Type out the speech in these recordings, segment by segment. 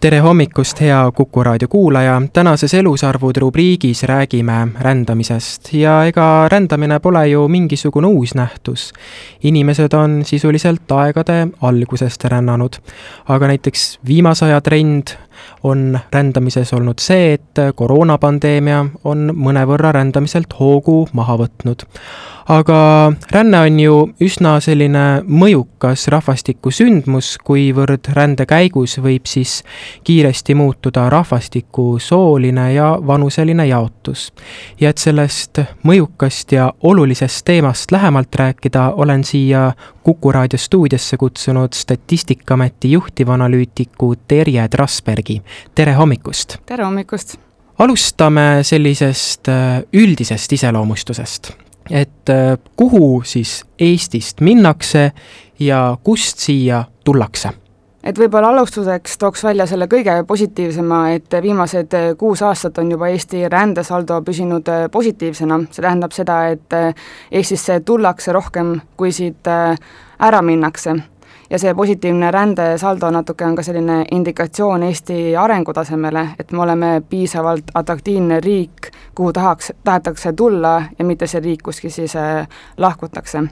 tere hommikust, hea Kuku raadio kuulaja, tänases Elusarvud rubriigis räägime rändamisest ja ega rändamine pole ju mingisugune uus nähtus. inimesed on sisuliselt aegade algusest rännanud, aga näiteks viimase aja trend on rändamises olnud see, et koroonapandeemia on mõnevõrra rändamiselt hoogu maha võtnud aga ränne on ju üsna selline mõjukas rahvastiku sündmus, kuivõrd rände käigus võib siis kiiresti muutuda rahvastiku sooline ja vanuseline jaotus. ja et sellest mõjukast ja olulisest teemast lähemalt rääkida, olen siia Kuku raadio stuudiosse kutsunud Statistikaameti juhtivanalüütiku Terje Trasbergi. tere hommikust! tere hommikust! alustame sellisest äh, üldisest iseloomustusest et äh, kuhu siis Eestist minnakse ja kust siia tullakse? et võib-olla alustuseks tooks välja selle kõige positiivsema, et viimased äh, kuus aastat on juba Eesti rändesaldo püsinud äh, positiivsena, see tähendab seda, et Eestisse tullakse rohkem, kui siit ära minnakse ja see positiivne rändesaldo natuke on ka selline indikatsioon Eesti arengutasemele, et me oleme piisavalt atraktiivne riik, kuhu tahaks, tahetakse tulla ja mitte see riik, kuskil siis äh, lahkutakse.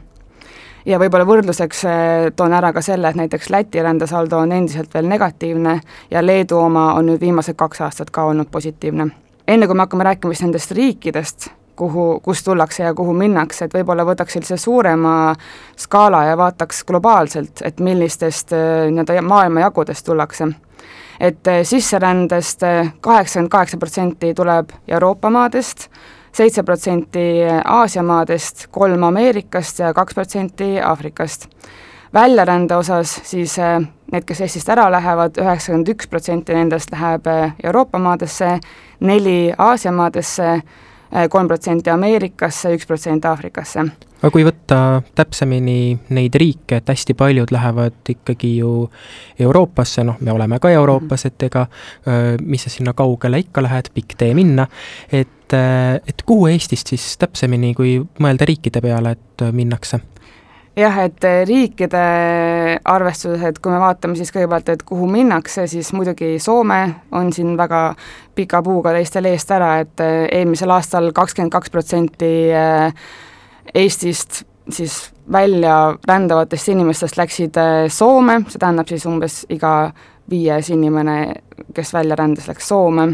ja võib-olla võrdluseks äh, toon ära ka selle, et näiteks Läti rändesaldo on endiselt veel negatiivne ja Leedu oma on nüüd viimased kaks aastat ka olnud positiivne. enne kui me hakkame rääkima siis nendest riikidest, kuhu, kust tullakse ja kuhu minnakse, et võib-olla võtaks sellise suurema skaala ja vaataks globaalselt, et millistest äh, nii-öelda maailmajagudest tullakse. Et äh, sisserändest äh, kaheksakümmend kaheksa protsenti tuleb Euroopa maadest, seitse protsenti Aasia maadest, kolm Ameerikast ja kaks protsenti Aafrikast. Väljarände osas siis need, kes Eestist ära lähevad, üheksakümmend üks protsenti nendest läheb Euroopa maadesse, neli Aasia maadesse kolm protsenti Ameerikasse, üks protsent Aafrikasse. aga kui võtta täpsemini neid riike, et hästi paljud lähevad ikkagi ju Euroopasse, noh, me oleme ka Euroopas, et ega mis sa sinna kaugele ikka lähed, pikk tee minna, et, et kuhu Eestist siis täpsemini, kui mõelda riikide peale, et minnakse? Jah, et eh, riikide arvestuses, et kui me vaatame siis kõigepealt, et kuhu minnakse, siis muidugi Soome on siin väga pika puuga teistel eest ära, et eh, eelmisel aastal kakskümmend kaks protsenti eh, Eestist siis välja rändavatest inimestest läksid Soome, see tähendab siis umbes iga viies inimene, kes välja rändas, läks Soome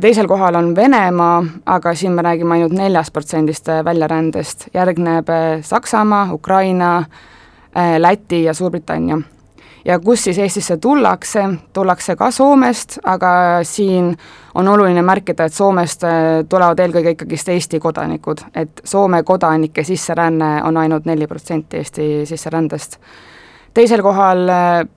teisel kohal on Venemaa, aga siin me räägime ainult neljast protsendist äh, väljarändest, järgneb äh, Saksamaa, Ukraina, Läti ja Suurbritannia. ja kus siis Eestisse tullakse, tullakse ka Soomest, aga siin on oluline märkida, et Soomest tulevad eelkõige ikkagist Eesti kodanikud, et Soome kodanike sisseränne on ainult neli protsenti Eesti sisserändest teisel kohal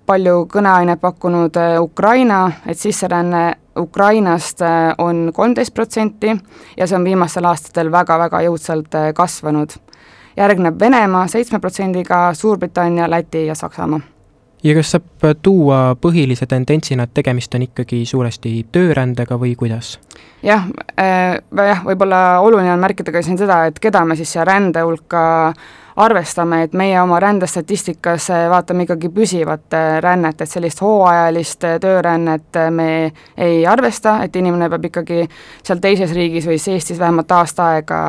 palju kõneainet pakkunud Ukraina, et sisseränne Ukrainast äh, on kolmteist protsenti ja see on viimastel aastatel väga-väga jõudsalt äh, kasvanud. järgneb Venemaa seitsme protsendiga, Suurbritannia, Läti ja Saksamaa ja kas saab tuua põhilise tendentsina, et tegemist on ikkagi suuresti töörändega või kuidas? jah äh,, jah, võib-olla oluline on märkida ka siin seda, et keda me siis siia rände hulka äh, arvestame, et meie oma rändestatistikas äh, vaatame ikkagi püsivat äh, rännet, et sellist hooajalist äh, töörännet me ei arvesta, et inimene peab ikkagi seal teises riigis või siis Eestis vähemalt aasta aega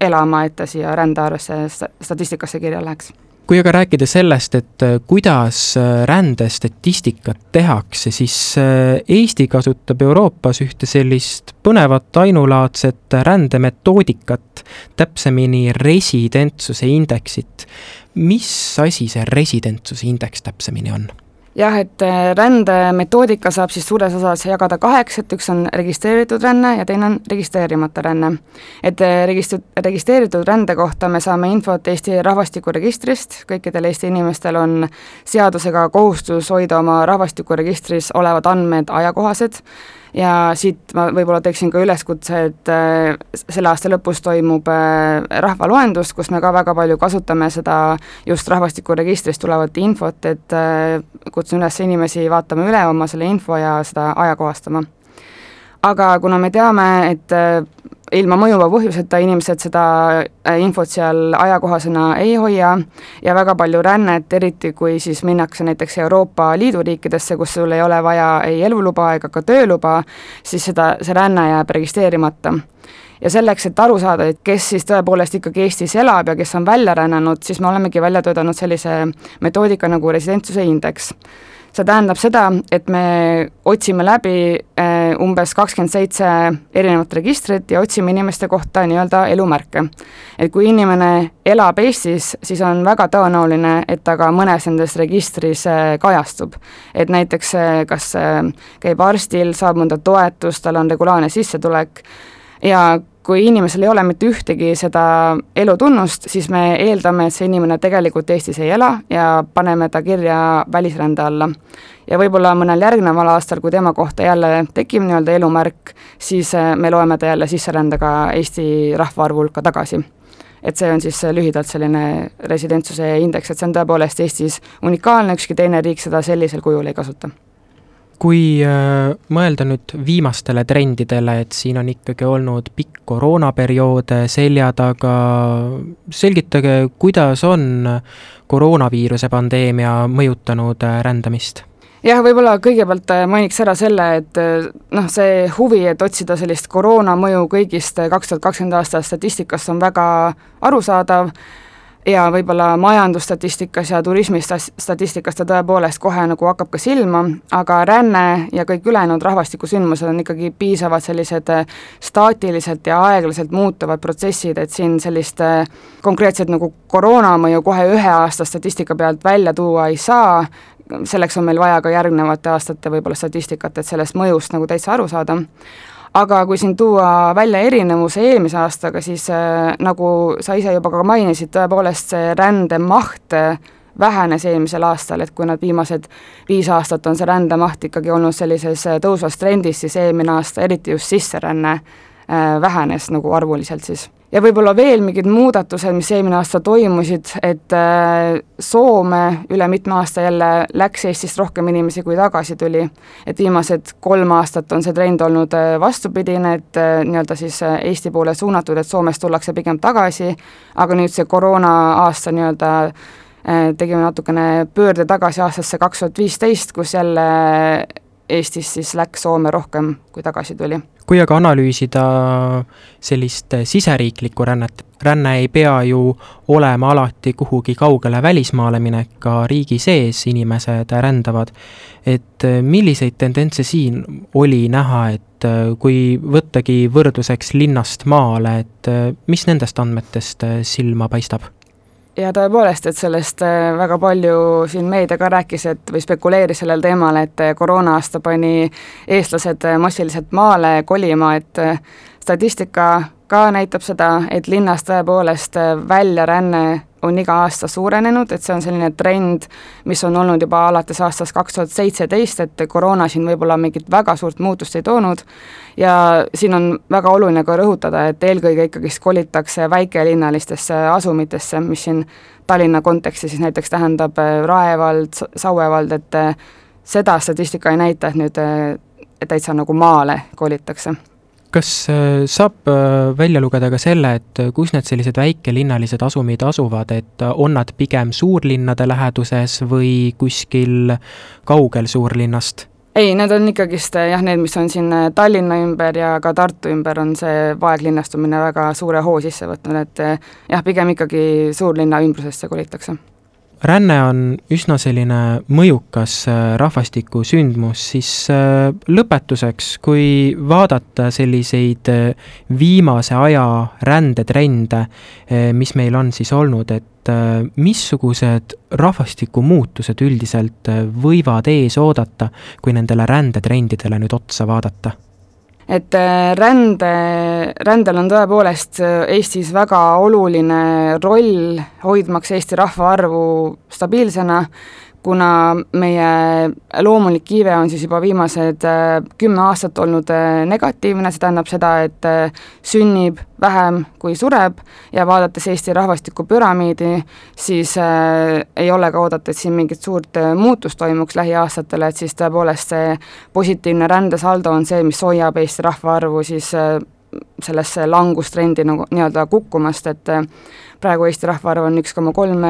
elama, et ta siia rändearvesse statistikasse kirja läheks kui aga rääkida sellest, et äh, kuidas äh, rändestatistikat tehakse, siis äh, Eesti kasutab Euroopas ühte sellist põnevat ainulaadset rändemetoodikat, täpsemini residentsuse indeksit. mis asi see residentsuse indeks täpsemini on? Jah, et äh, rändemetoodika saab siis suures osas jagada kaheks, et üks on registreeritud ränne ja teine on registreerimata ränne. et äh, registri-, registreeritud rände kohta me saame infot Eesti rahvastikuregistrist, kõikidel Eesti inimestel on seadusega kohustus hoida oma rahvastikuregistris olevad andmed ajakohased ja siit ma võib-olla teeksin ka üleskutse, et äh, selle aasta lõpus toimub äh, rahvaloendus, kus me ka väga palju kasutame seda just rahvastikuregistrist tulevat infot, et äh, kutsun üles inimesi vaatama üle oma selle info ja seda ajakohastama. aga kuna me teame, et ilma mõjuva põhjuseta inimesed seda äh, infot seal ajakohasena ei hoia. Ja väga palju rännet, eriti kui siis minnakse näiteks Euroopa Liidu riikidesse, kus sul ei ole vaja ei eluluba ega ka tööluba, siis seda, see ränne jääb registreerimata. Ja selleks, et aru saada, et kes siis tõepoolest ikkagi Eestis elab ja kes on välja rännanud, siis me olemegi välja töötanud sellise metoodika nagu residentsuse indeks see tähendab seda, et me otsime läbi eh, umbes kakskümmend seitse erinevat registrit ja otsime inimeste kohta nii-öelda elumärke. et kui inimene elab Eestis, siis on väga tõenäoline, et ta ka mõnes nendes registris eh, kajastub. et näiteks eh, kas käib arstil, saab mõnda toetust, tal on regulaarne sissetulek ja kui inimesel ei ole mitte ühtegi seda elutunnust, siis me eeldame, et see inimene tegelikult Eestis ei ela ja paneme ta kirja välisrände alla. ja võib-olla mõnel järgneval aastal, kui tema kohta jälle tekib nii-öelda elumärk, siis äh, me loeme ta jälle sisserändega Eesti rahvaarvu hulka tagasi et see on siis lühidalt selline residentsuse indeks, et see on tõepoolest Eestis unikaalne, ükski teine riik seda sellisel kujul ei kasuta kui äh, mõelda nüüd viimastele trendidele, et siin on ikkagi olnud pikk koroonaperiood selja taga, selgitage, kuidas on koroonaviiruse pandeemia mõjutanud äh, rändamist? jah, võib-olla kõigepealt äh, mainiks ära selle, et noh, see huvi, et otsida sellist koroona mõju kõigist kaks tuhat kakskümmend aasta statistikast on väga arusaadav ja võib-olla majandusstatistikas ja turismistatistikas ta tõepoolest kohe nagu hakkab ka silma, aga ränne ja kõik ülejäänud rahvastikusündmused on ikkagi piisavalt sellised äh, staatiliselt ja aeglaselt muutuvad protsessid, et siin sellist äh, konkreetset nagu koroonamõju kohe ühe aasta statistika pealt välja tuua ei saa, selleks on meil vaja ka järgnevate aastate võib-olla statistikat, et sellest mõjust nagu täitsa aru saada aga kui siin tuua välja erinevuse eelmise aastaga, siis äh, nagu sa ise juba ka mainisid, tõepoolest see rändemaht äh, vähenes eelmisel aastal, et kui nad viimased viis aastat on see rändemaht ikkagi olnud sellises äh, tõusvas trendis, siis eelmine aasta eriti just sisseränne äh, vähenes nagu arvuliselt siis ja võib-olla veel mingid muudatused, mis eelmine aasta toimusid, et äh, Soome üle mitme aasta jälle läks Eestist rohkem inimesi, kui tagasi tuli. et viimased kolm aastat on see trend olnud äh, vastupidine, et äh, nii-öelda siis Eesti poole suunatud, et Soomest tullakse pigem tagasi, aga nüüd see koroona aasta nii-öelda tegime natukene pöörde tagasi aastasse kaks tuhat viisteist, kus jälle Eestis siis läks Soome rohkem, kui tagasi tuli kui aga analüüsida sellist siseriiklikku rännet, ränne ei pea ju olema alati kuhugi kaugele välismaale minek, ka riigi sees inimesed rändavad. et milliseid tendentse siin oli näha, et kui võttagi võrdluseks linnast maale, et mis nendest andmetest silma paistab? Ja tõepoolest, et sellest äh, väga palju siin meedia ka rääkis, et või spekuleeris sellel teemal, et äh, koroona-aasta pani eestlased äh, massiliselt maale kolima, et statistika ka näitab seda, et linnas tõepoolest väljaränne on iga aasta suurenenud, et see on selline trend, mis on olnud juba alates aastast kaks tuhat seitseteist, et koroona siin võib-olla mingit väga suurt muutust ei toonud. Ja siin on väga oluline ka rõhutada, et eelkõige ikkagist kolitakse väikelinnalistesse asumitesse, mis siin Tallinna kontekstis siis näiteks tähendab äh, Rae vald, Saue vald, et äh, seda statistika ei näita, et nüüd äh, täitsa nagu maale kolitakse kas äh, saab äh, välja lugeda ka selle, et äh, kus need sellised väikelinnalised asumid asuvad, et on nad pigem suurlinnade läheduses või kuskil kaugel suurlinnast? ei, need on ikkagist jah, need, mis on siin Tallinna ümber ja ka Tartu ümber on see vaeglinnastumine väga suure hoo sisse võtnud, et jah, pigem ikkagi suurlinna ümbrusesse kolitakse ränne on üsna selline mõjukas äh, rahvastikusündmus, siis äh, lõpetuseks, kui vaadata selliseid äh, viimase aja rändetrende, mis meil on siis olnud, et missugused rahvastikumuutused üldiselt võivad ees oodata, kui nendele rändetrendidele nüüd otsa vaadata? Et äh, rände, rändel on tõepoolest äh, Eestis väga oluline roll, hoidmaks Eesti rahvaarvu stabiilsena, kuna meie loomulik iive on siis juba viimased äh, kümme aastat olnud äh, negatiivne, see tähendab seda, et äh, sünnib vähem kui sureb ja vaadates Eesti rahvastikupüramiidi, siis ei ole ka oodata, et siin mingit suurt muutust toimuks lähiaastatel, et siis tõepoolest see positiivne rändesaldo on see, mis hoiab Eesti rahvaarvu siis sellesse langustrendi nagu nii-öelda kukkumast, et praegu Eesti rahvaarv on üks koma kolm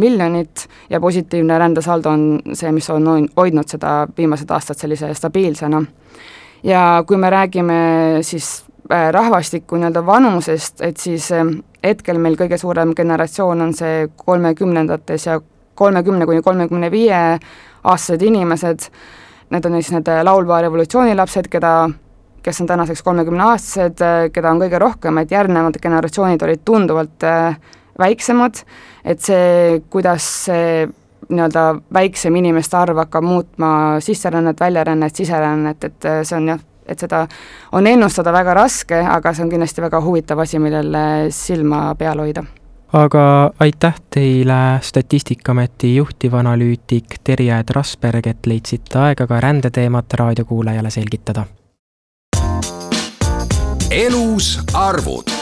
miljonit ja positiivne rändesaldo on see, mis on hoidnud seda viimased aastad sellise stabiilsena. ja kui me räägime siis äh, rahvastiku nii-öelda vanusest, et siis äh, hetkel meil kõige suurem generatsioon on see kolmekümnendates ja kolmekümne kuni kolmekümne viie aastased inimesed, need on siis need laulva revolutsiooni lapsed, keda kes on tänaseks kolmekümneaastased, äh, keda on kõige rohkem, et järgnevad generatsioonid olid tunduvalt äh, väiksemad, et see, kuidas see nii-öelda väiksem inimeste arv hakkab muutma sisserännet, väljarännet, siserännet, et äh, see on jah, et seda on ennustada väga raske, aga see on kindlasti väga huvitav asi, millele silma peal hoida. Aga aitäh teile, Statistikaameti juhtivanalüütik Terje Trasberg, et leidsite aega ka rändeteemat raadiokuulajale selgitada elus arvud